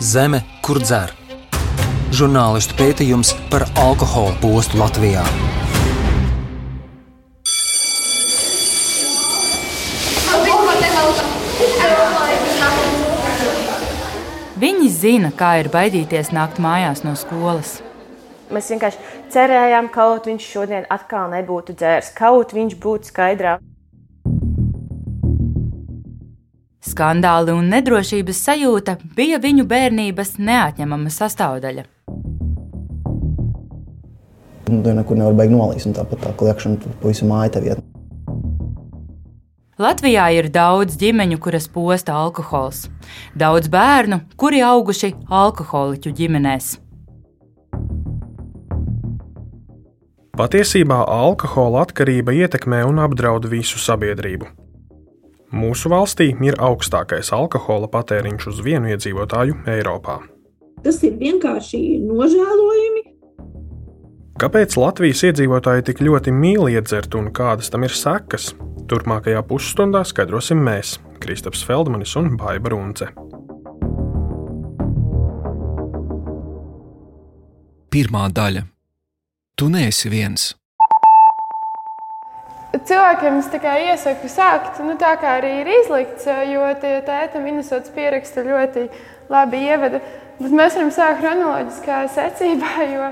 Zeme, kur dzer. Žurnālistu pētījums par alkohola postu Latvijā. Viņi zina, kā ir baidīties nākt mājās no skolas. Mēs vienkārši cerējām, ka kaut viņš šodien atkal nebūtu dzērs, kaut viņš būtu skaidrā. Skandāli un nedrošības sajūta bija viņu bērnības neatņemama sastāvdaļa. Nu, tu nekur nevar beigt nolīst, un tāpat tā kliekšana tur pavisam māja tev iet. Latvijā ir daudz ģimeņu, kuras posta alkohols. Daudz bērnu, kuri auguši alkoholiķu ģimenēs. Patiesībā alkohola atkarība ietekmē un apdraud visu sabiedrību. Mūsu valstī ir augstākais alkohola patēriņš uz vienu iedzīvotāju Eiropā. Tas ir vienkārši nožēlojami. Kāpēc Latvijas iedzīvotāji tik ļoti mīl iedzert un kādas tam ir sekas? Turpmākajā pusstundā skaidrosim mēs, Kristaps Feldmanis un Baiba Runce. Pirmā daļa - Tu neesi viens. Cilvēkiem es iesaku sākt, nu, tā kā arī ir izlikts, jo tie tēta Minnesotas pieraksti ļoti labi ievada. Bet mēs varam sākt chronoloģiskā secībā, jo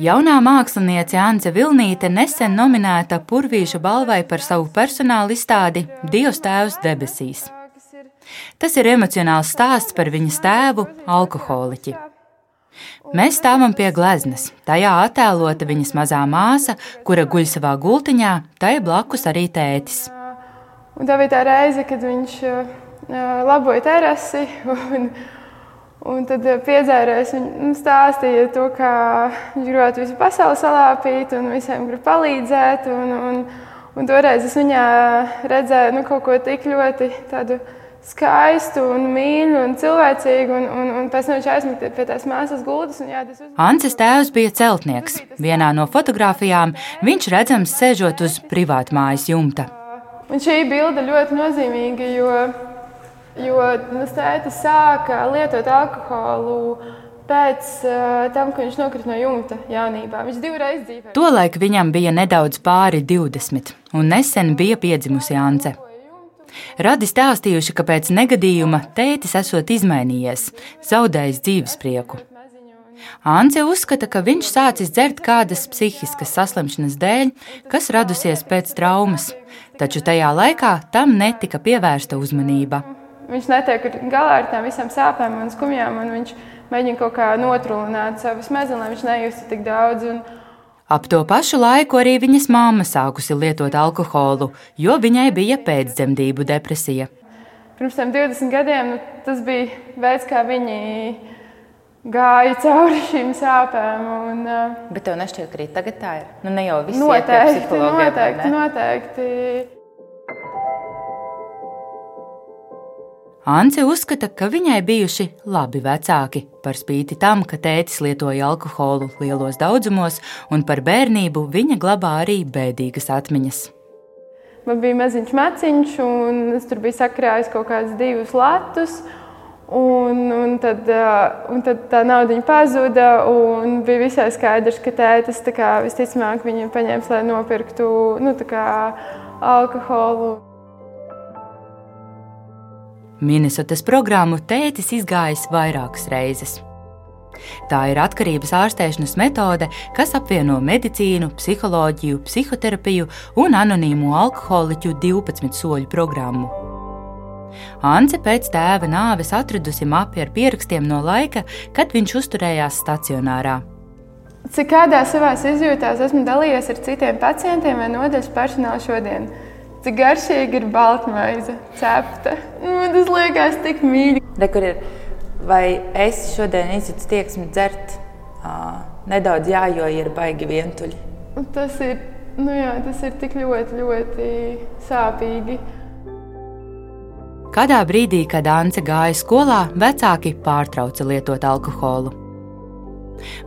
Jaunā māksliniece Anse Vilnīte nesen nominēta Purvīša balvai par savu personāla izstādi Dievs Tēvs debesīs. Tas ir emocionāls stāsts par viņas tēvu, alkoholiķi. Mēs stāvam pie gleznas. Tajā attēlota viņas mazā māsa, kura guļ savā gultiņā, tai blakus arī tētis. Un tā bija tā reize, kad viņš uh, laboja terasi. Un, un tad piedzērējis un stāstīja to, kā viņš gribētu visu pasauli salāpīt un visiem grib palīdzēt. Un, un, un toreiz es viņā redzēju nu, kaut ko tik ļoti tādu skaistu un mīļu un cilvēcīgu, un, un, un pēc tam viņš aizmeta pie tās māsas gultas. Jā, uz... Anses tēvs bija celtnieks. Vienā no fotografijām viņš redzams sēžot uz privātmājas jumta. Un šī bilde ļoti nozīmīga, jo, jo mans tētis sāka lietot alkoholu pēc tam, kad viņš nokrita no jumta jaunībā. Viņš divreiz dzīvoja. Tolaik viņam bija nedaudz pāri 20, un nesen bija piedzimusi Anse. Radi stāstījuši, ka pēc negadījuma tētis esot izmainījies, zaudējis dzīves prieku. Ance uzskata, ka viņš sācis dzert kādas psihiskas saslimšanas dēļ, kas radusies pēc traumas, taču tajā laikā tam netika pievērsta uzmanība. Viņš netiek galā ar tām visām sāpēm un skumjām, un viņš mēģina kaut kā notrulināt savu smadzenes, lai viņš nejustu tik daudz. Un, Ap to pašu laiku arī viņas mamma sākusi lietot alkoholu, jo viņai bija pēcdzemdību depresija. Pirms tam 20 gadiem nu, tas bija veids, kā viņi gāja cauri šīm sāpēm. Un, Bet tev nešķiet, ka arī tagad tā ir? Nu, ne jau viss noteikti, noteikti, noteikti. Ance uzskata, ka viņai bijuši labi vecāki, par spīti tam, ka tētis lietoja alkoholu lielos daudzumos, un par bērnību viņa glabā arī bēdīgas atmiņas. Man bija maziņš maciņš, un es tur biju sakrājis kaut kādus divus latus. Un, un, tad, un tad tā nauda pazuda. Bija visai skaidrs, ka tētis kā, visticamāk viņu paņēma, lai nopirktu nu, alkoholu. Minnesotas programmu tētis izgājis vairākas reizes. Tā ir atkarības ārstēšanas metode, kas apvieno medicīnu, psiholoģiju, psihoterapiju un anonīmo alkoholiķu 12 soļu programmu. Ance pēc tēva nāves atradusi mapi ar pierakstiem no laika, kad viņš uzturējās stacionārā. Cik kādā savā izjūtās esmu dalījies ar citiem pacientiem vai nodaļas personālu šodien? Cik garšīgi ir baltmaize, cepta. Nu, tas liekas tik mīļi. Re, ir, vai es šodien izjūtu tieksmi dzert uh, nedaudz jā, jo ir baigi vientuļi? Tas ir, nu jā, tas ir tik ļoti, ļoti sāpīgi. Kādā brīdī, kad Anse gāja skolā, vecāki pārtrauca lietot alkoholu.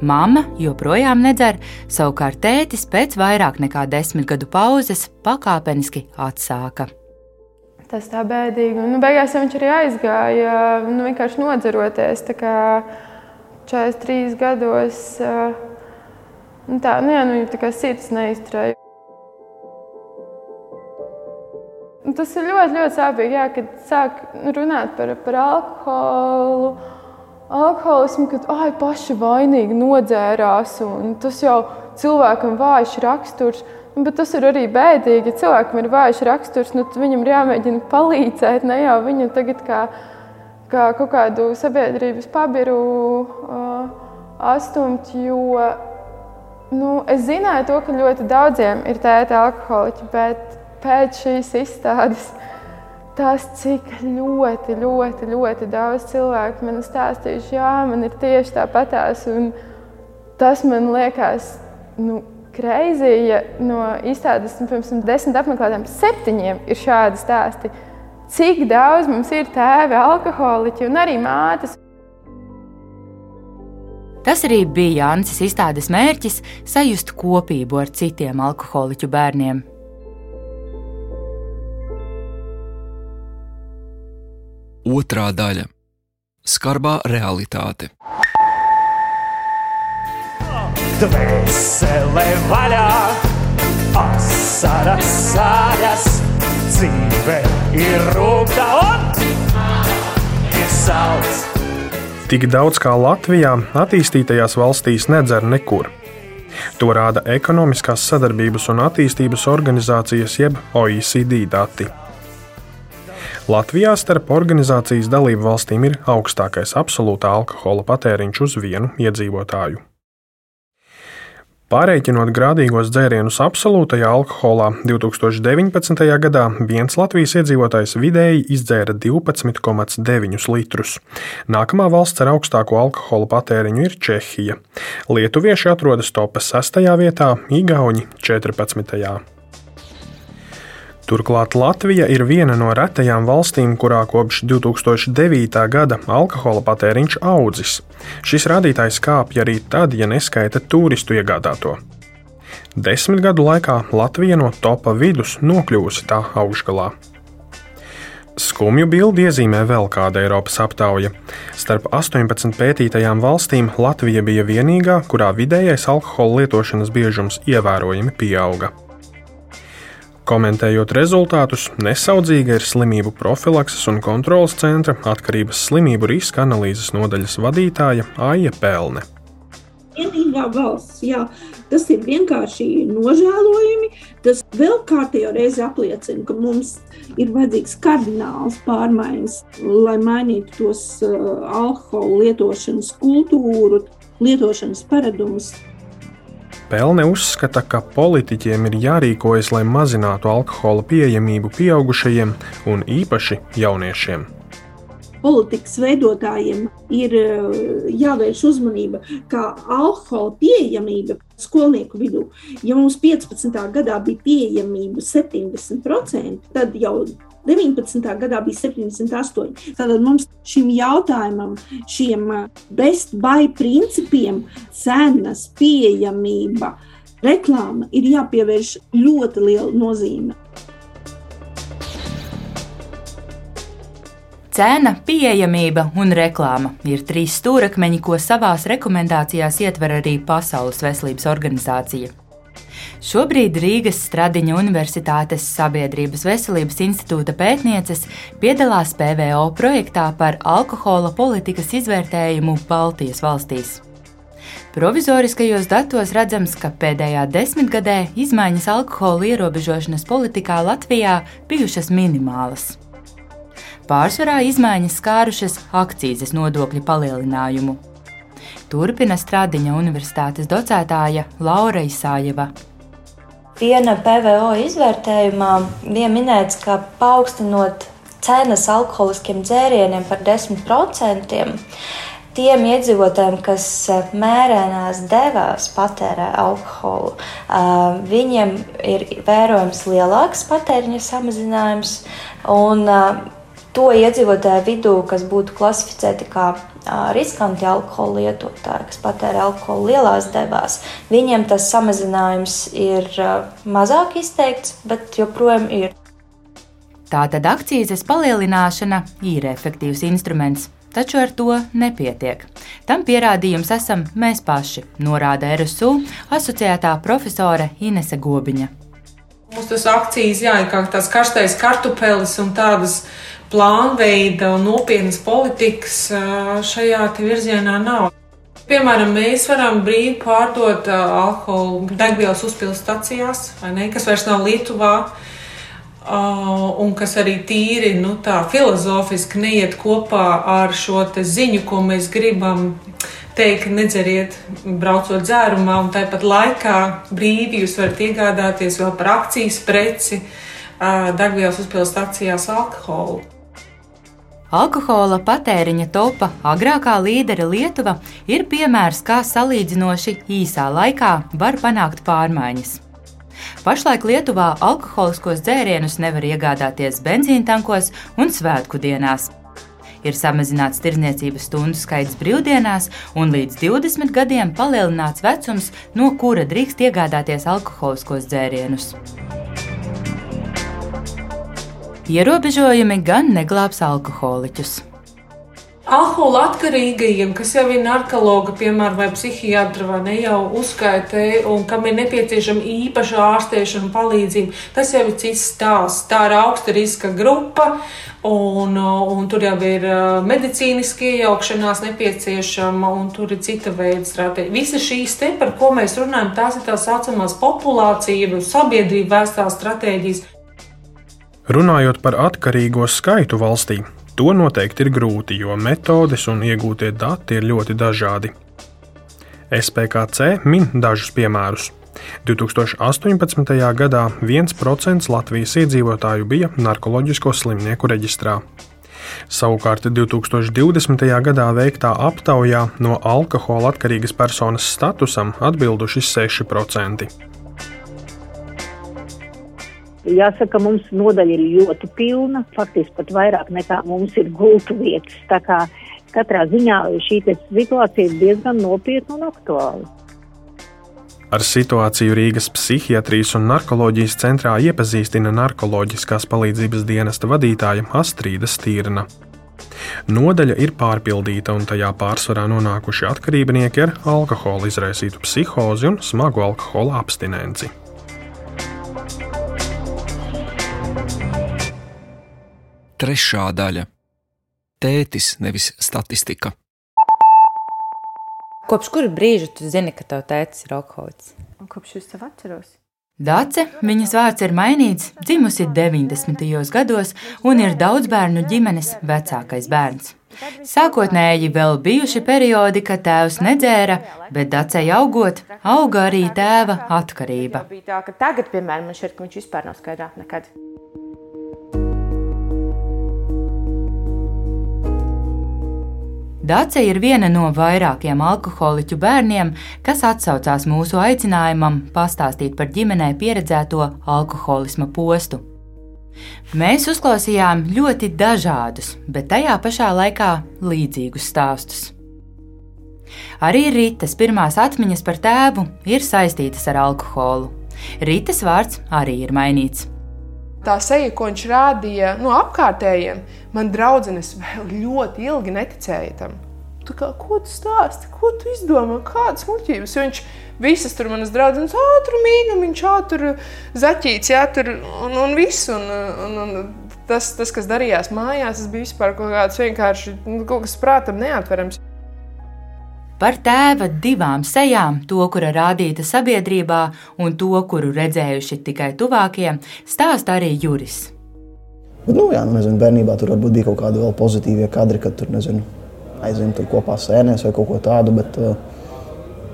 Mama joprojām nedzer, savukārt tētis pēc vairāk nekā desmit gadu pauzes pakāpeniski atsāka. tas tā bēdīgi. Un, nu, beigās viņš arī aizgāja, nu, vienkārši nodzeroties. 43 gados. Nu, tā, nu, jā, nu, tā kā sirds neizturēja. Tas ir ļoti, ļoti sāpīgi, jā, kad sāk runāt par, par alkoholu. Alkoholismu, kad ai, paši vainīgi nodzērās, un tas jau cilvēkam vājš raksturs. Bet tas ir arī bēdīgi. Ja cilvēkam ir vājš raksturs, nu, viņam ir jāmēģina palīdzēt. Ne jau viņu tagad kā, kā kaut kādu sabiedrības pabiru uh, astumt. Jo nu, es zināju, to, ka ļoti daudziem ir tēta alkoholiķi, bet pēc šīs izstādes tas, cik ļoti, ļoti, ļoti daudz cilvēku man stāstījuši, jā, man ir tieši tāpatās. Tas man liekas. Nu, Kreizi, ja no izstādes pirms desmit apmeklētājiem septiņiem ir šādi stāsti. Cik daudz mums ir tēvi, alkoholiķi un arī mātes. Tas arī bija Jānis izstādes mērķis - sajust kopību ar citiem alkoholiķu bērniem. Otra daļa - skarbā realitāte dvēsele vaļā, asaras sāļas, dzīve ir rūkta un ir salds. Tik daudz kā Latvijā, attīstītajās valstīs nedzer nekur. To rāda Ekonomiskās sadarbības un attīstības organizācijas jeb OECD dati. Latvijā starp organizācijas dalību valstīm ir augstākais absolūtā alkohola patēriņš uz vienu iedzīvotāju. Pārreikinot grādīgos dzērienus absolūtajā alkoholā, 2019. gadā viens Latvijas iedzīvotājs vidēji izdzēra 12,9 litrus. Nākamā valsts ar augstāko alkohola patēriņu ir Čehija. Lietuvieši atrodas topā 6. vietā, Igauni 14. Turklāt Latvija ir viena no retajām valstīm, kurā kopš 2009. gada alkohola patēriņš audzis. Šis rādītājs kāpj arī tad, ja neskaita turistu iegādāto. Desmit gadu laikā Latvija no topa vidus nokļuvusi tā augšgalā. Skumju bildi iezīmē vēl kāda Eiropas aptauja. Starp 18 pētītajām valstīm Latvija bija vienīgā, kurā vidējais alkohola lietošanas biežums ievērojami pieauga. Komentējot rezultātus, nesaudzīga ir slimību profilakses un kontrolas centra atkarības slimību riska analīzes nodaļas vadītāja Aija Pelne. Vienīgā valsts, jā, tas ir vienkārši nožēlojami. Tas vēl kārtējo reizi apliecina, ka mums ir vajadzīgs kardināls pārmaiņas, lai mainītu tos uh, alkohola lietošanas kultūru, lietošanas paradumus. Pelne uzskata, ka politiķiem ir jārīkojas, lai mazinātu alkohola pieejamību pieaugušajiem un īpaši jauniešiem. Politikas veidotājiem ir eh, jāvērš uzmanība, kā alkohola pieejamība skolnieku vidū. Ja mums 15. gadā bija pieejamība 70%, tad jau 19. gadā bija 78. Tātad mums šim jautājumam, šiem uh, best buy principiem, cenas, pieejamība, reklāma ir jāpievērš ļoti liela nozīme. Cena, pieejamība un reklāma ir trīs stūrakmeņi, ko savās rekomendācijās ietver arī Pasaules veselības organizācija. Šobrīd Rīgas Stradiņa Universitātes Sabiedrības veselības institūta pētnieces piedalās PVO projektā par alkohola politikas izvērtējumu Baltijas valstīs. Provizoriskajos datos redzams, ka pēdējā desmitgadē izmaiņas alkohola ierobežošanas politikā Latvijā bijušas minimālas. Pārsvarā izmaiņas skārušas akcijas nodokļu palielinājumu. Turpina Stradiņa Universitātes docētāja Laura Isājeva. Viena PVO izvērtējumā bija minēts, ka paaugstinot cenas alkoholiskiem dzērieniem par 10%, tiem iedzīvotājiem, kas eh, mērēnās devās patērē alkoholu, eh, viņiem ir vērojams lielāks patēriņa samazinājums. Un eh, to iedzīvotāju vidū, kas būtu klasificēti kā riskanti alkohola lietotāji, kas patērē alkoholu lielās devās, viņiem tas samazinājums ir mazāk izteikts, bet joprojām ir. Tātad akcijas palielināšana ir efektīvs instruments, taču ar to nepietiek. Tam pierādījums esam mēs paši, norāda RSU asociētā profesore Inese Gobiņa. Mums tas akcijas, jā, ir kā tāds karstais kartupelis un tādas plānveida un nopietnas politikas šajā virzienā nav. Piemēram, mēs varam brīvi pārdot alkoholu degvielas uzpildes stacijās, ne, kas vairs nav Lietuvā. Un kas arī tīri nu, filozofiski neiet kopā ar šo ziņu, ko mēs gribam teikt, nedzeriet, braucot dzērumā, un tāpat laikā brīvi jūs varat iegādāties vēl par akcijas preci degvielas uzpildes stacijās alkoholu. Alkohola patēriņa topa agrākā līdere Lietuva ir piemērs, kā salīdzinoši īsā laikā var panākt pārmaiņas. Pašlaik Lietuvā alkoholiskos dzērienus nevar iegādāties benzīntankos un svētku dienās. Ir samazināts tirdzniecības stundu skaits brīvdienās, un līdz 20 gadiem palielināts vecums, no kura drīkst iegādāties alkoholiskos dzērienus. Ierobežojumi gan neglābs alkoholiķus. Alkohola atkarīgajiem, kas jau ir narkologi, piemēram, vai psihiatri, vai ne jau uzskaitē, un kam ir nepieciešama īpaša ārstēšana palīdzība, tas jau ir cits stāsts. Tā ir augsta riska grupa, un, un tur jau ir medicīniski iejaukšanās nepieciešama, un tur ir cita veida stratēģija. Visas šīs te, par ko mēs runājam, tās ir tā saucamās populācija, sabiedrība vēstās stratēģijas. Runājot par atkarīgo skaitu valstī, to noteikti ir grūti, jo metodes un iegūtie dati ir ļoti dažādi. SPKC min dažus piemērus. 2018. gadā 1% Latvijas iedzīvotāju bija narkotiku slimnieku reģistrā. Savukārt 2020. gadā veiktā aptaujā no alkohola atkarīgas personas statusam atbilduši 6%. Jāsaka, mums nodaļa ir ļoti pilna, faktiski pat vairāk nekā mums ir gultu vietas. Tā kā katrā ziņā šī situācija ir diezgan nopietna un aktuāla. Ar situāciju Rīgas psihiatrijas un narkoloģijas centrā iepazīstina narkoloģiskās palīdzības dienesta vadītāja Astrīda Stīrna. Nodaļa ir pārpildīta, un tajā pārsvarā nonākuši atkarībnieki ar alkohola izraisītu psihozi un smagu alkohola abstinenci. Trešā daļa - tētis, nevis statistika. Kopš kura brīža tu zini, ka tavs tētis ir alkoholiķis? Kopš es tev atceros. Dace, viņas vārds ir mainīts, dzimusi 90. gados un ir daudz bērnu ģimenes vecākais bērns. Sākotnēji vēl bijuši periodi, kad tēvs nedzēra, bet dacei augot, auga arī tēva atkarība. Tā, tagad, piemēram, man šķiet, ka viņš vispār nav skaidrā nekad. Dace ir viena no vairākiem alkoholiķu bērniem, kas atsaucās mūsu aicinājumam pastāstīt par ģimenē pieredzēto alkoholisma postu. Mēs uzklausījām ļoti dažādus, bet tajā pašā laikā līdzīgus stāstus. Arī Rītas pirmās atmiņas par tēvu ir saistītas ar alkoholu. Rītas vārds arī ir mainīts tā seja, ko viņš rādīja no nu, apkārtējiem, man draudzenes vēl ļoti ilgi neticēja tam. Tu kā, ko tu stāsti, ko tu izdomā, kādas muļķības? Jo viņš visas tur manas draudzenes, ātri mīga, viņš ātri zaķīts, jā, tur un, un viss. Un, un, un tas, tas, kas darījās mājās, tas bija vispār kaut kāds vienkārši, nu, kaut kas prātam neatverams. Par tēva divām sejām, to, kura rādīta sabiedrībā, un to, kuru redzējuši tikai tuvākie, stāsta arī Juris. Bet, nu, jā, nu, nezinu, bērnībā tur varbūt bija kaut kādi vēl pozitīvie kadri, kad tur, nezinu, aizvien tur kopā sēnēs vai kaut ko tādu, bet uh,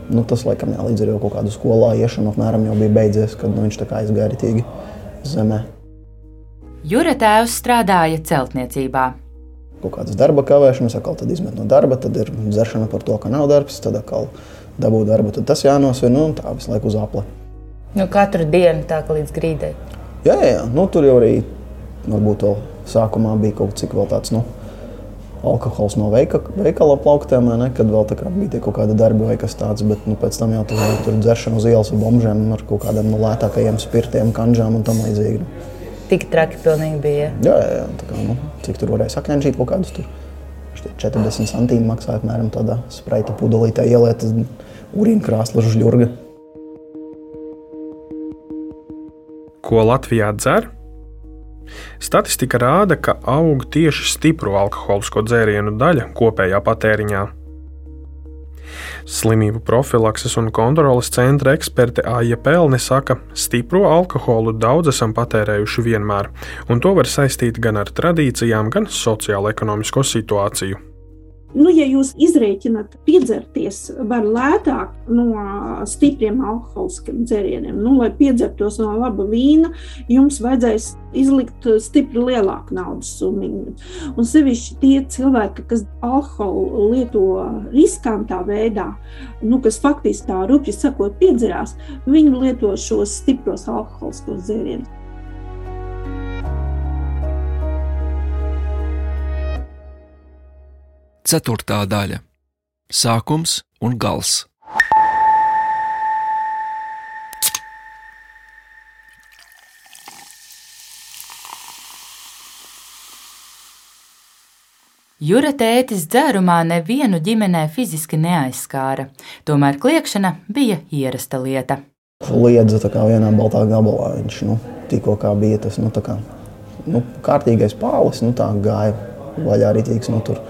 nu, tas, laikam, jā, līdz ar jau kaut kādu skolā iešanu apmēram jau bija beidzies, kad nu, viņš tā kā aizgāja ritīgi zemē. Jura tēvs strādāja celtniecībā kaut kādas darba kavēšanas, atkal tad izmet no darba, tad ir dzeršana par to, ka nav darbs, tad atkal dabū darbu, tad tas jānosvin un tā visu laiku uz apli. Nu, katru dienu tā kā līdz grīdai. Jā, jā, jā. Nu, tur jau arī varbūt vēl sākumā bija kaut cik vēl tāds. Nu, Alkohols no veika, veikala plauktiem, ne, kad vēl bija kaut kāda darba vai kas tāds, bet nu, pēc tam jau tur bija dzeršana uz ielas ar bombžiem, ar kaut kādiem no lētākajiem spirtiem, kanģām un tam līdzīgi. Tik traki pilnīgi bija. Jā, jā, jā tā kā, nu, cik tur varēja sakņģīt kaut kādus tur. 40 centīmi maksāja apmēram tādā spreita pudelītē ieliet urīna krāsla žļurga. Ko Latvijā dzer? Statistika rāda, ka aug tieši stipru alkoholisko dzērienu daļa kopējā patēriņā. Slimību profilakses un kontrolas centra eksperte Aija Pelne saka, ka stipro alkoholu daudz esam patērējuši vienmēr, un to var saistīt gan ar tradīcijām, gan sociālo-ekonomisko situāciju. Nu, ja jūs izrēķināt, piedzerties var lētāk no stipriem alkoholiskiem dzērieniem, nu, lai piedzertos no laba vīna, jums vajadzēs izlikt stipri lielāku naudas summu. Un sevišķi tie cilvēki, kas alkoholu lieto riskantā veidā, nu, kas faktiski tā rupji sakot, piedzerās, viņi lieto šos stipros alkoholiskos dzērienus. Ceturtā daļa - sākums un gals. Jura tētis dzērumā nevienu ģimenē fiziski neaizskāra, tomēr kliēkšana bija ierasta lieta. Liedza tā kā vienā baltā gabalā. Viņš nu, tikko bija tas nu, kā, nu, kārtīgais pālis, nu, tā gāja vaļā rītīgs. Nu, tur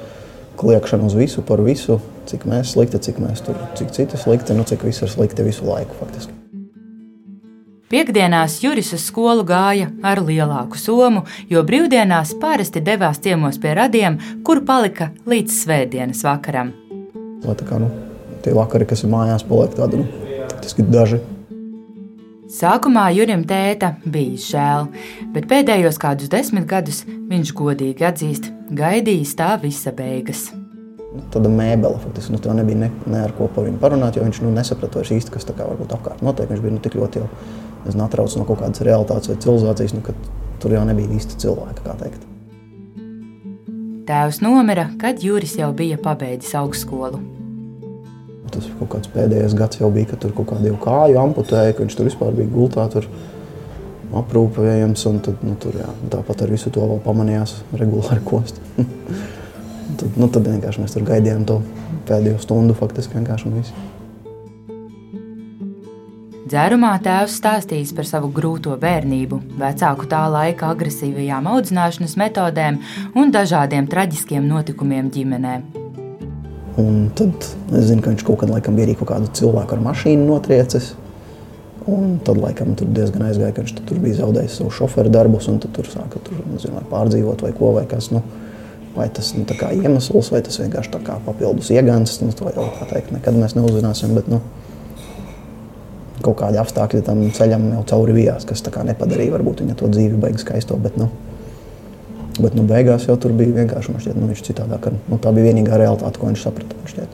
kliēkšana uz visu par visu, cik mēs slikti, cik mēs tur, cik citi slikti, nu cik viss ir slikti visu laiku faktiski. Piektdienās Juris uz skolu gāja ar lielāku somu, jo brīvdienās parasti devās ciemos pie radiem, kur palika līdz svētdienas vakaram. Lai tā kā nu, tie vakari, kas ir mājās, paliek tādi nu, daži. Sākumā Jurim tēta bija žēl, bet pēdējos kādus desmit gadus viņš godīgi atzīst, gaidījis tā visa beigas. Nu, tāda mēbele, faktiski, nu, nebija ne, ne ar ko par viņu parunāt, jo viņš nu, nesaprata vairs īsti, kas tā kā varbūt apkārt notiek. Viņš bija nu, tik ļoti jau nezinu, atrauc no kaut kādas realitātes vai civilizācijas, nu, ka tur jau nebija īsti cilvēka, kā teikt. Tēvs nomira, kad Juris jau bija pabeidzis augstskolu. Tas kaut kāds pēdējais gads jau bija, kad tur kaut kādu kāju amputēja, ka viņš tur vispār bija gultā. Tur aprūpējams, un tad, nu, tur, jā, tāpat ar visu to vēl pamanījās regulāri kost. tad, nu, tad vienkārši mēs tur gaidījām to pēdējo stundu faktiski vienkārši un visu. Dzērumā tēvs stāstījis par savu grūto bērnību, vecāku tā laika agresīvajām audzināšanas metodēm un dažādiem traģiskiem notikumiem ģimenē. Un tad es zinu, ka viņš kaut kad laikam bija arī kaut kādu cilvēku ar mašīnu notriecis. Un tad laikam tur diezgan aizgāja, ka viņš tur bija zaudējis savu šoferu darbus, un tur sāka tur, nezinu, pārdzīvot vai ko vai kas. Nu, vai tas nu, ir iemesls, vai tas vienkārši papildus iegāns. Nu, to jau tā teikt, nekad mēs neuzzināsim. Bet, nu, kaut kādi apstākļi tam ceļam jau cauri vijās, kas nepadarīja varbūt viņa to dzīvi beigas skaisto. Bet, nu, bet nu, beigās jau tur bija vienkārši šķiet, nu, viņš citādāk. Nu, tā bija vienīgā realitāte, ko viņš saprata.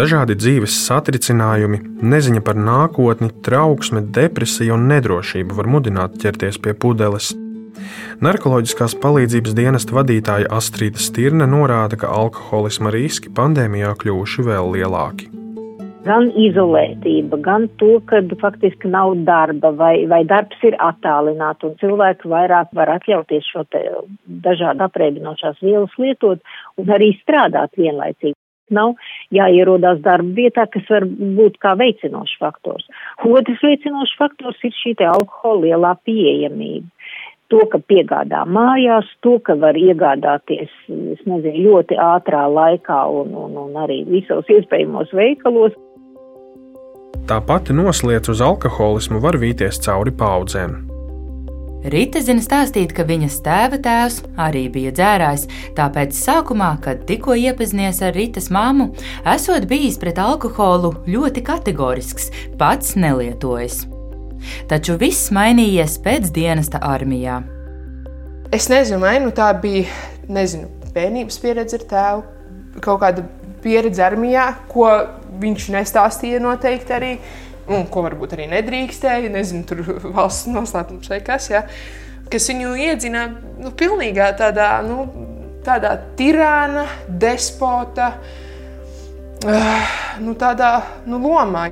Dažādi dzīves satricinājumi, neziņa par nākotni, trauksme, depresija un nedrošība var mudināt ķerties pie pudeles. Narkoloģiskās palīdzības dienesta vadītāja Astrīda Stirne norāda, ka alkoholisma riski pandēmijā kļuvuši vēl lielāki. Gan izolētība, gan to, ka faktiski nav darba vai, vai darbs ir attālināts un cilvēki vairāk var atļauties šo dažādu apreibinošās vielas lietot un arī strādāt vienlaicīgi nav jāierodās darba vietā, kas var būt kā veicinošs faktors. Otrs veicinošs faktors ir šī alkohola lielā pieejamība. To, ka piegādā mājās, to, ka var iegādāties, es nezinu, ļoti ātrā laikā un, un, un arī visos iespējamos veikalos. Tāpat noslēdz uz alkoholismu var vīties cauri paudzēm. Rīta zina stāstīt, ka viņas tēva tēvs arī bija dzērājs, tāpēc sākumā, kad tikko iepazinies ar Rītas māmu, esot bijis pret alkoholu ļoti kategorisks, pats nelietojas. Taču viss mainījies pēc dienesta armijā. Es nezinu, vai nu tā bija nezinu, bērnības pieredze ar tēvu, kaut kāda pieredze armijā, ko viņš nestāstīja noteikti arī un ko varbūt arī nedrīkstēja, nezinu, tur valsts noslēpums vai kas, ja, kas viņu iedzina nu, pilnīgā tādā, nu, tādā tirāna, despota, uh, nu, tādā nu, lomā.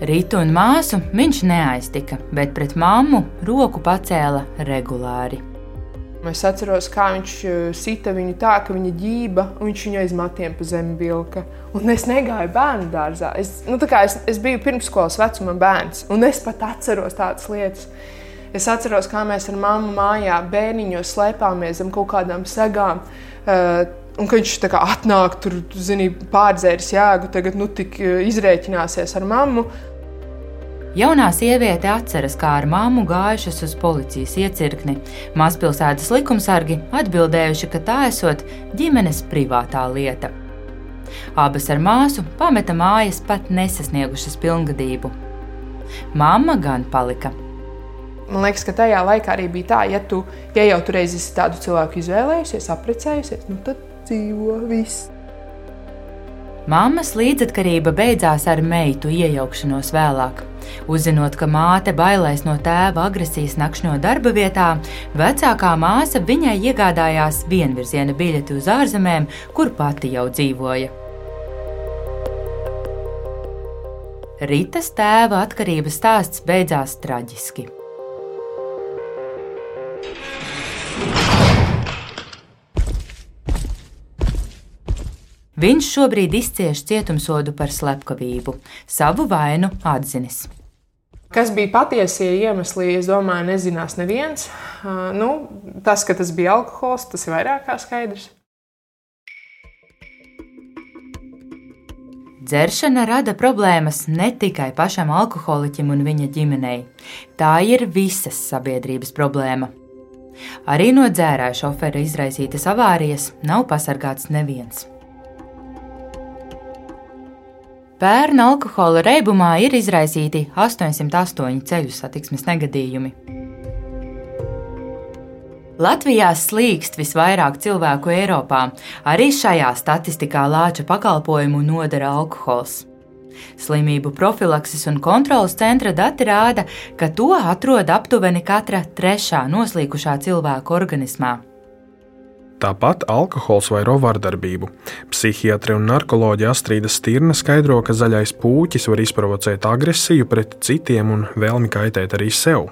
Rītu un māsu viņš neaiztika, bet pret mammu roku pacēla regulāri. Es atceros, kā viņš uh, sita viņu tā, ka viņa ģība, un viņš viņu aiz matiem pa zemi vilka. Un es negāju bērnu dārzā. Es, nu, es, es biju pirmsskolas vecuma bērns, un es pat atceros tādas lietas. Es atceros, kā mēs ar mammu mājā bērniņos slēpāmies zem kaut kādām segām. Uh, Un ka viņš kā, atnāk, tur zini, pārdzēris jēgu, tagad nu, tik uh, izrēķināsies ar mammu. Jaunā sieviete atceras, kā ar māmu gājušas uz policijas iecirkni. Mazpilsētas likumsargi atbildējuši, ka tā esot ģimenes privātā lieta. Abas ar māsu pameta mājas pat nesasniegušas pilngadību. Māma gan palika. Man liekas, ka tajā laikā arī bija tā, ja, tu, ja jau tur esi tādu cilvēku izvēlējusies, apprecējusies, nu tad dzīvo viss. Māmas līdzatkarība beidzās ar meitu iejaukšanos vēlāk. Uzzinot, ka māte bailēs no tēva agresijas nakšņo darba vietā, vecākā māsa viņai iegādājās vienvirziena biļeti uz ārzemēm, kur pati jau dzīvoja. Ritas tēva atkarības stāsts beidzās traģiski. Viņš šobrīd izcieš cietumsodu par slepkavību, savu vainu atzinis. Kas bija patiesie iemesli, es domāju, nezinās neviens. Uh, nu, tas, ka tas bija alkohols, tas ir vairāk kā skaidrs. Dzeršana rada problēmas ne tikai pašam alkoholiķim un viņa ģimenei. Tā ir visas sabiedrības problēma. Arī no dzērāja šofera izraisītas avārijas nav pasargāts neviens. Pērn alkohola reibumā ir izraisīti 808 ceļu satiksmes negadījumi. Latvijā slīkst visvairāk cilvēku Eiropā. Arī šajā statistikā lāča pakalpojumu nodara alkohols. Slimību profilakses un kontrolas centra dati rāda, ka to atrod aptuveni katra trešā noslīkušā cilvēka organismā. Tāpat alkohols vairo vardarbību. Psihiatri un narkoloģi Astrīda Stirna skaidro, ka zaļais pūķis var izprovocēt agresiju pret citiem un vēlmi kaitēt arī sev.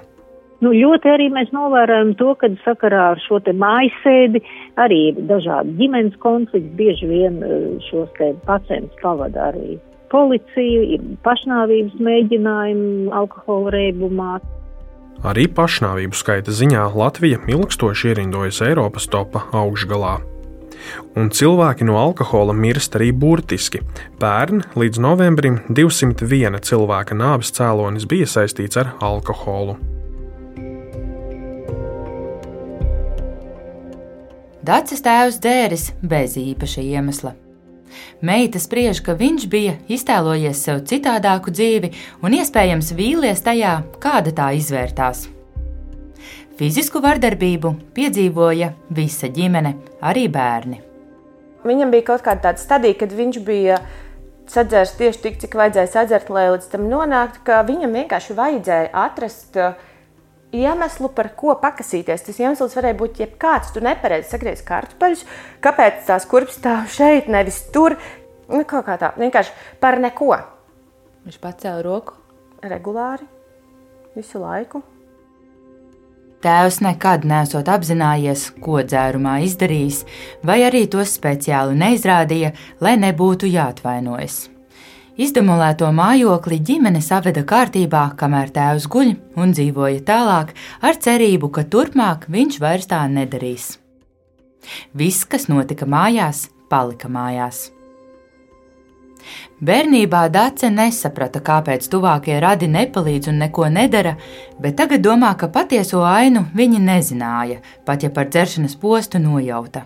Nu, ļoti arī mēs novērojam to, ka sakarā ar šo te mājasēdi arī dažādi ģimenes konflikti. Bieži vien eh, šos pacientus pavada arī policija, pašnāvības mēģinājumi alkohola reibumā. Arī pašnāvību skaita ziņā Latvija ilgstoši ierindojas Eiropas topa augšgalā. Un cilvēki no alkohola mirst arī burtiski. Pērn līdz novembrim 201 cilvēka nāves cēlonis bija saistīts ar alkoholu. Dacis tēvs dzēris bez īpaša iemesla. Meita spriež, ka viņš bija iztēlojies sev citādāku dzīvi un iespējams vīlies tajā, kāda tā izvērtās. Fizisku vardarbību piedzīvoja visa ģimene, arī bērni. Viņam bija kaut kāda stadija, kad viņš bija sadzēris tieši tik, cik vajadzēja sadzert, lai līdz tam nonāktu, ka viņam vienkārši vajadzēja atrast uh, iemeslu, par ko pakasīties. Tas iemesls varēja būt jebkāds. Tu nepareizi sagriezi kartupeļus, kāpēc tās kurpes stāv šeit, nevis tur. Nu, kaut kā tā, vienkārši par neko. Viņš pacēla roku regulāri, visu laiku. Tēvs nekad nesot apzinājies, ko dzērumā izdarījis, vai arī to speciāli neizrādīja, lai nebūtu jāatvainojas. Izdemolēto mājokli ģimene saveda kārtībā, kamēr tēvs guļ un dzīvoja tālāk, ar cerību, ka turpmāk viņš vairs tā nedarīs. Viss, kas notika mājās, palika mājās. Bērnībā Dāce nesaprata, kāpēc tuvākie radi nepalīdz un neko nedara, bet tagad domā, ka patieso ainu viņi nezināja, pat ja par dzeršanas postu nojauta.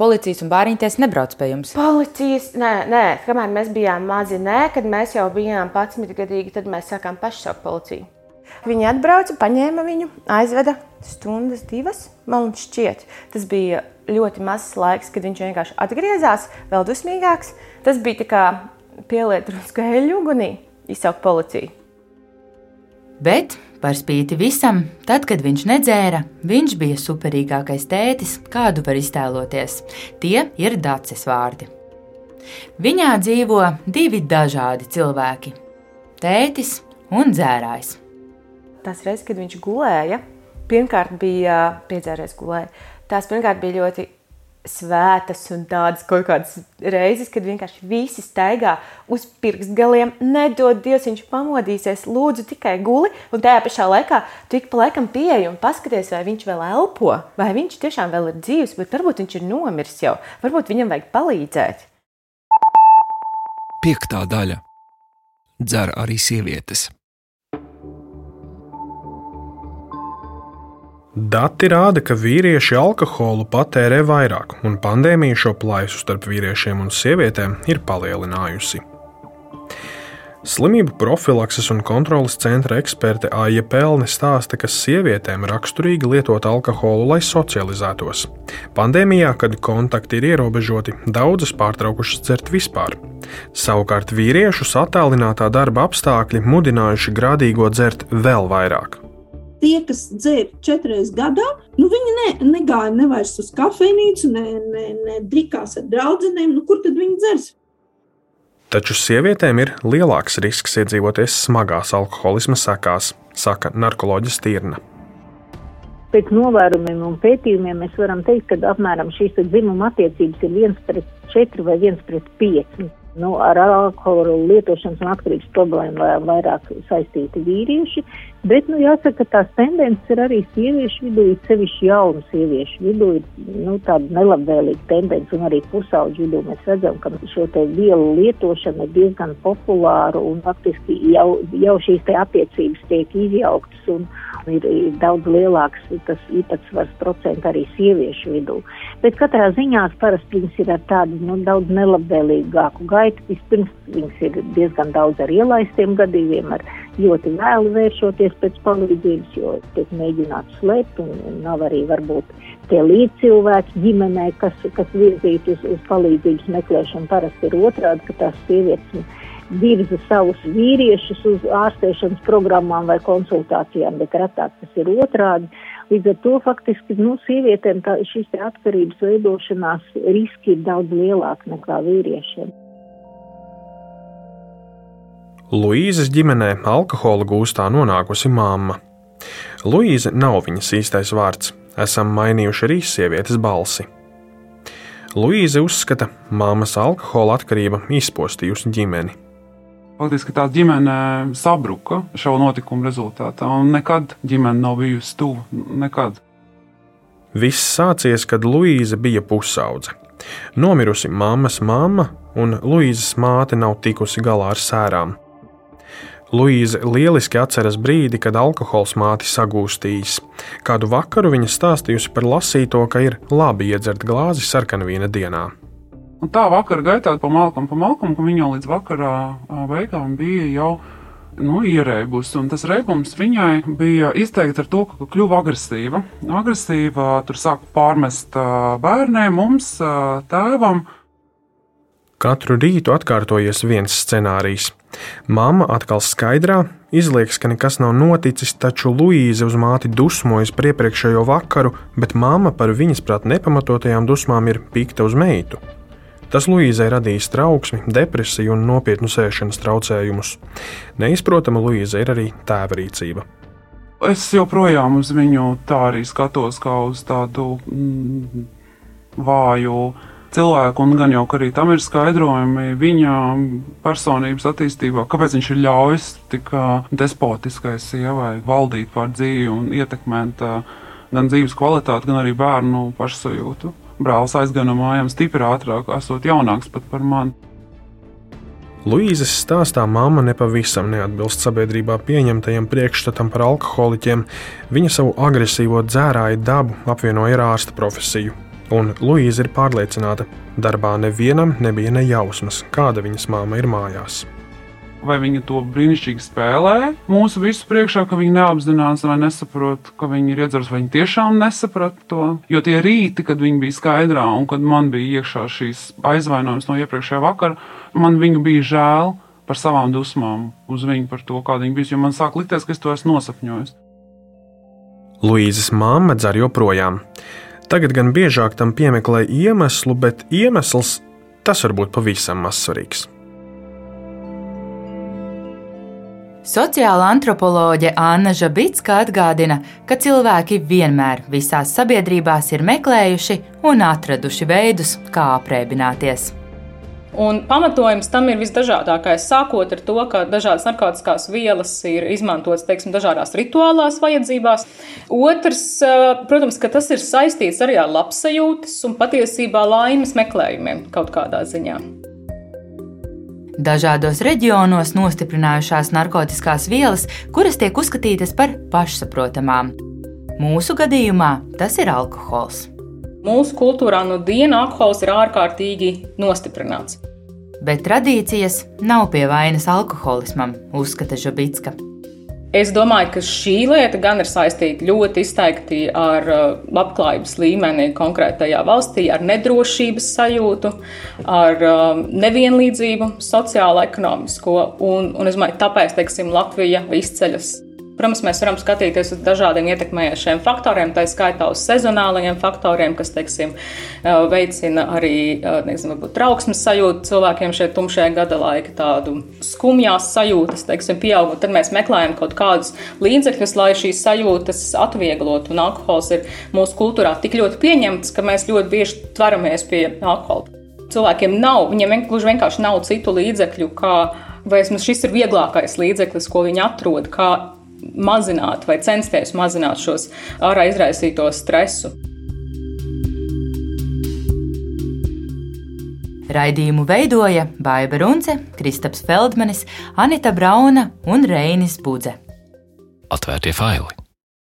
Policijas un bāriņties nebrauc pie jums? Policijas, nē, nē, kamēr mēs bijām mazi, nē, kad mēs jau bijām 11 gadīgi, tad mēs sākām paši saukt policiju. Viņi atbrauca, paņēma viņu, aizveda stundas, divas. Man šķiet, tas bija ļoti mazs laiks, kad viņš vienkārši atgriezās, vēl dusmīgāks. Tas bija kā pieliet drusku eļļu ugunī, izsaukt policiju. Bet Par spīti visam, tad, kad viņš nedzēra, viņš bija superīgākais tētis, kādu var iztēloties. Tie ir dacis vārdi. Viņā dzīvo divi dažādi cilvēki. tētis un dzērājs. Tās reizes, kad viņš gulēja, pirmkārt bija piedzēries gulēja. Tās pirmkārt bija ļoti svētas un tādas kaut kādas reizes, kad vienkārši visi staigā uz pirkstgaliem, nedod Dievs, viņš pamodīsies, lūdzu, tikai guli. Un tajā pašā laikā tu ik pa laikam pieeji un paskaties, vai viņš vēl elpo, vai viņš tiešām vēl ir dzīves, bet varbūt viņš ir nomiris jau, varbūt viņam vajag palīdzēt. Piektā daļa - dzer arī sievietes. Dati rāda, ka vīrieši alkoholu patērē vairāk, un pandēmija šo plaisu starp vīriešiem un sievietēm ir palielinājusi. Slimību profilakses un kontrolas centra eksperte Aija Pelne stāsta, ka sievietēm raksturīgi lietot alkoholu, lai socializētos. Pandēmijā, kad kontakti ir ierobežoti, daudzas pārtraukušas dzert vispār. Savukārt vīriešus attālinātā darba apstākļi mudinājuši grādīgo dzert vēl vairāk tie, kas dzēra četras gadā, nu, viņi ne, negāja ne vairs uz kafejnīcu, ne, ne, ne drikās ar draugiem. Nu, kur tad viņi dzers? Taču sievietēm ir lielāks risks iedzīvoties smagās alkoholisma sekās, saka narkoloģis Tirna. Pēc novērojumiem un pētījumiem mēs varam teikt, ka apmēram šīs dzimuma attiecības ir viens pret četri vai viens pret pieci nu, ar alkoholu lietošanas un atkarības problēmu vairāk saistīti vīrieši, bet, nu, jāsaka, ka tās tendences ir arī sieviešu vidū, ir sevišķi jaunu sieviešu vidū, ir, nu, tāda nelabvēlīga tendence, un arī pusauģu vidū mēs redzam, ka šo te vielu lietošana ir diezgan populāra, un faktiski jau, jau šīs te attiecības tiek izjauktas, un, ir, ir daudz lielāks tas īpatsvars procents arī sieviešu vidū. Bet katrā ziņā parasti viņas ir ar tādu nu, daudz nelabvēlīgāku gaitu. Vispirms viņas ir diezgan daudz ar ielaistiem gadījumiem, ar ļoti vēlu vēršoties pēc palīdzības, jo tiek mēģināts slēpt un, nav arī varbūt tie līdzcilvēki ģimenē, kas, kas virzīti uz, uz palīdzības meklēšanu. Parasti ir otrādi, ka tās sievietes virza savus vīriešus uz ārstēšanas programmām vai konsultācijām, bet retāk tas ir otrādi. Līdz ar to faktiski nu, sievietēm tā, šīs atkarības veidošanās riski ir daudz lielāki nekā vīriešiem. Luīzes ģimenē alkohola gūstā nonākusi mamma. Luīze nav viņas īstais vārds. Esam mainījuši arī sievietes balsi. Luīze uzskata, ka māmas alkohola atkarība izpostījusi ģimeni. Faktiski tā ģimene sabruka šo notikumu rezultātā, un nekad ģimene nav bijusi tuva. Nekad. Viss sācies, kad Luīza bija pusaudze. Nomirusi mammas mamma, un Luīzes māte nav tikusi galā ar sērām. Luīza lieliski atceras brīdi, kad alkohols māti sagūstījis. Kādu vakaru viņa stāstījusi par lasīto, ka ir labi iedzert glāzi sarkanvīna dienā. Un tā vakara gaitā pa malkam, pa malkam, ka viņa līdz vakara beigām bija jau nu, ierēbusi. Un tas reibums viņai bija izteikts ar to, ka kļuva agresīva. Agresīva tur sāka pārmest bērniem, mums, tēvam. Katru rītu atkārtojies viens scenārijs. Māma atkal skaidrā, izliekas, ka nekas nav noticis, taču Luīze uz māti dusmojas par iepriekšējo vakaru, bet māma par viņas prāt nepamatotajām dusmām ir pikta uz meitu. Tas Luīzai radīs trauksmi, depresiju un nopietnu sēšanas traucējumus. Neizprotama Luīza ir arī tēva rīcība. Es joprojām uz viņu tā arī skatos, kā uz tādu mm, vāju cilvēku, un gan jau arī tam ir skaidrojumi viņa personības attīstībā, kāpēc viņš ir ļaujis tik despotiskai sievai valdīt pār dzīvi un ietekmēt gan dzīves kvalitāti, gan arī bērnu pašsajūtu brālis aizgāja no mājām stipri ātrāk, esot jaunāks pat par mani. Luīzes stāstā mamma nepavisam neatbilst sabiedrībā pieņemtajam priekšstatam par alkoholiķiem. Viņa savu agresīvo dzērāju dabu apvienoja ar ārsta profesiju. Un Luīza ir pārliecināta, darbā nevienam nebija nejausmas, kāda viņas māma ir mājās vai viņa to brīnišķīgi spēlē mūsu visu priekšā, ka viņi neapzinās vai nesaprot, ka viņi ir iedzeruši, vai viņi tiešām nesaprata to. Jo tie rīti, kad viņi bija skaidrā un kad man bija iekšā šīs aizvainojums no iepriekšējā vakara, man viņu bija žēl par savām dusmām uz viņu, par to, kāda viņa bija, jo man sāk likties, ka es to esmu nosapņojis. Luīzes mamma dzer joprojām. Tagad gan biežāk tam piemeklē iemeslu, bet iemesls tas var būt pavisam mazsvarīgs. Sociāla antropoloģe Anna Zabitska atgādina, ka cilvēki vienmēr visās sabiedrībās ir meklējuši un atraduši veidus, kā aprēķināties. Un pamatojums tam ir visdažādākais. Sākot ar to, ka dažādas narkotikas vielas ir izmantotas teiksim, dažādās rituālās vajadzībās. Otrs, protams, ka tas ir saistīts arī ar labsajūtas un patiesībā laimes meklējumiem kaut kādā ziņā. Dažādos reģionos nostiprinājušās narkotikās vielas, kuras tiek uzskatītas par pašsaprotamām. Mūsu gadījumā tas ir alkohols. Mūsu kultūrā no dienas alkohols ir ārkārtīgi nostiprināts. Bet tradīcijas nav pie vainas alkoholismam, uzskata Žabitska. Es domāju, ka šī lieta gan ir saistīta ļoti izteikti ar uh, labklājības līmeni konkrētajā valstī, ar nedrošības sajūtu, ar um, nevienlīdzību, sociālo, ekonomisko. Un, un es domāju, tāpēc teiksim, Latvija izceļas Protams, mēs varam skatīties uz dažādiem ietekmējošiem faktoriem, tā skaitā uz sezonālajiem faktoriem, kas teiksim, veicina arī nezinu, trauksmes sajūtu cilvēkiem šeit tumšajā gada laika, tādu skumjās sajūtas, teiksim, pieaugumu. Tad mēs meklējam kaut kādus līdzekļus, lai šīs sajūtas atvieglotu. Un alkohols ir mūsu kultūrā tik ļoti pieņemts, ka mēs ļoti bieži tveramies pie alkohola. Cilvēkiem nav, viņiem vienkārši nav citu līdzekļu, kā vai vismaz šis ir vieglākais līdzeklis, ko viņi atrod, kā mazināt vai censties mazināt šos ārā izraisīto stresu. Raidījumu veidoja Baiva Runce, Kristaps Feldmanis, Anita Brauna un Reinis Budze. Atvērtie faili!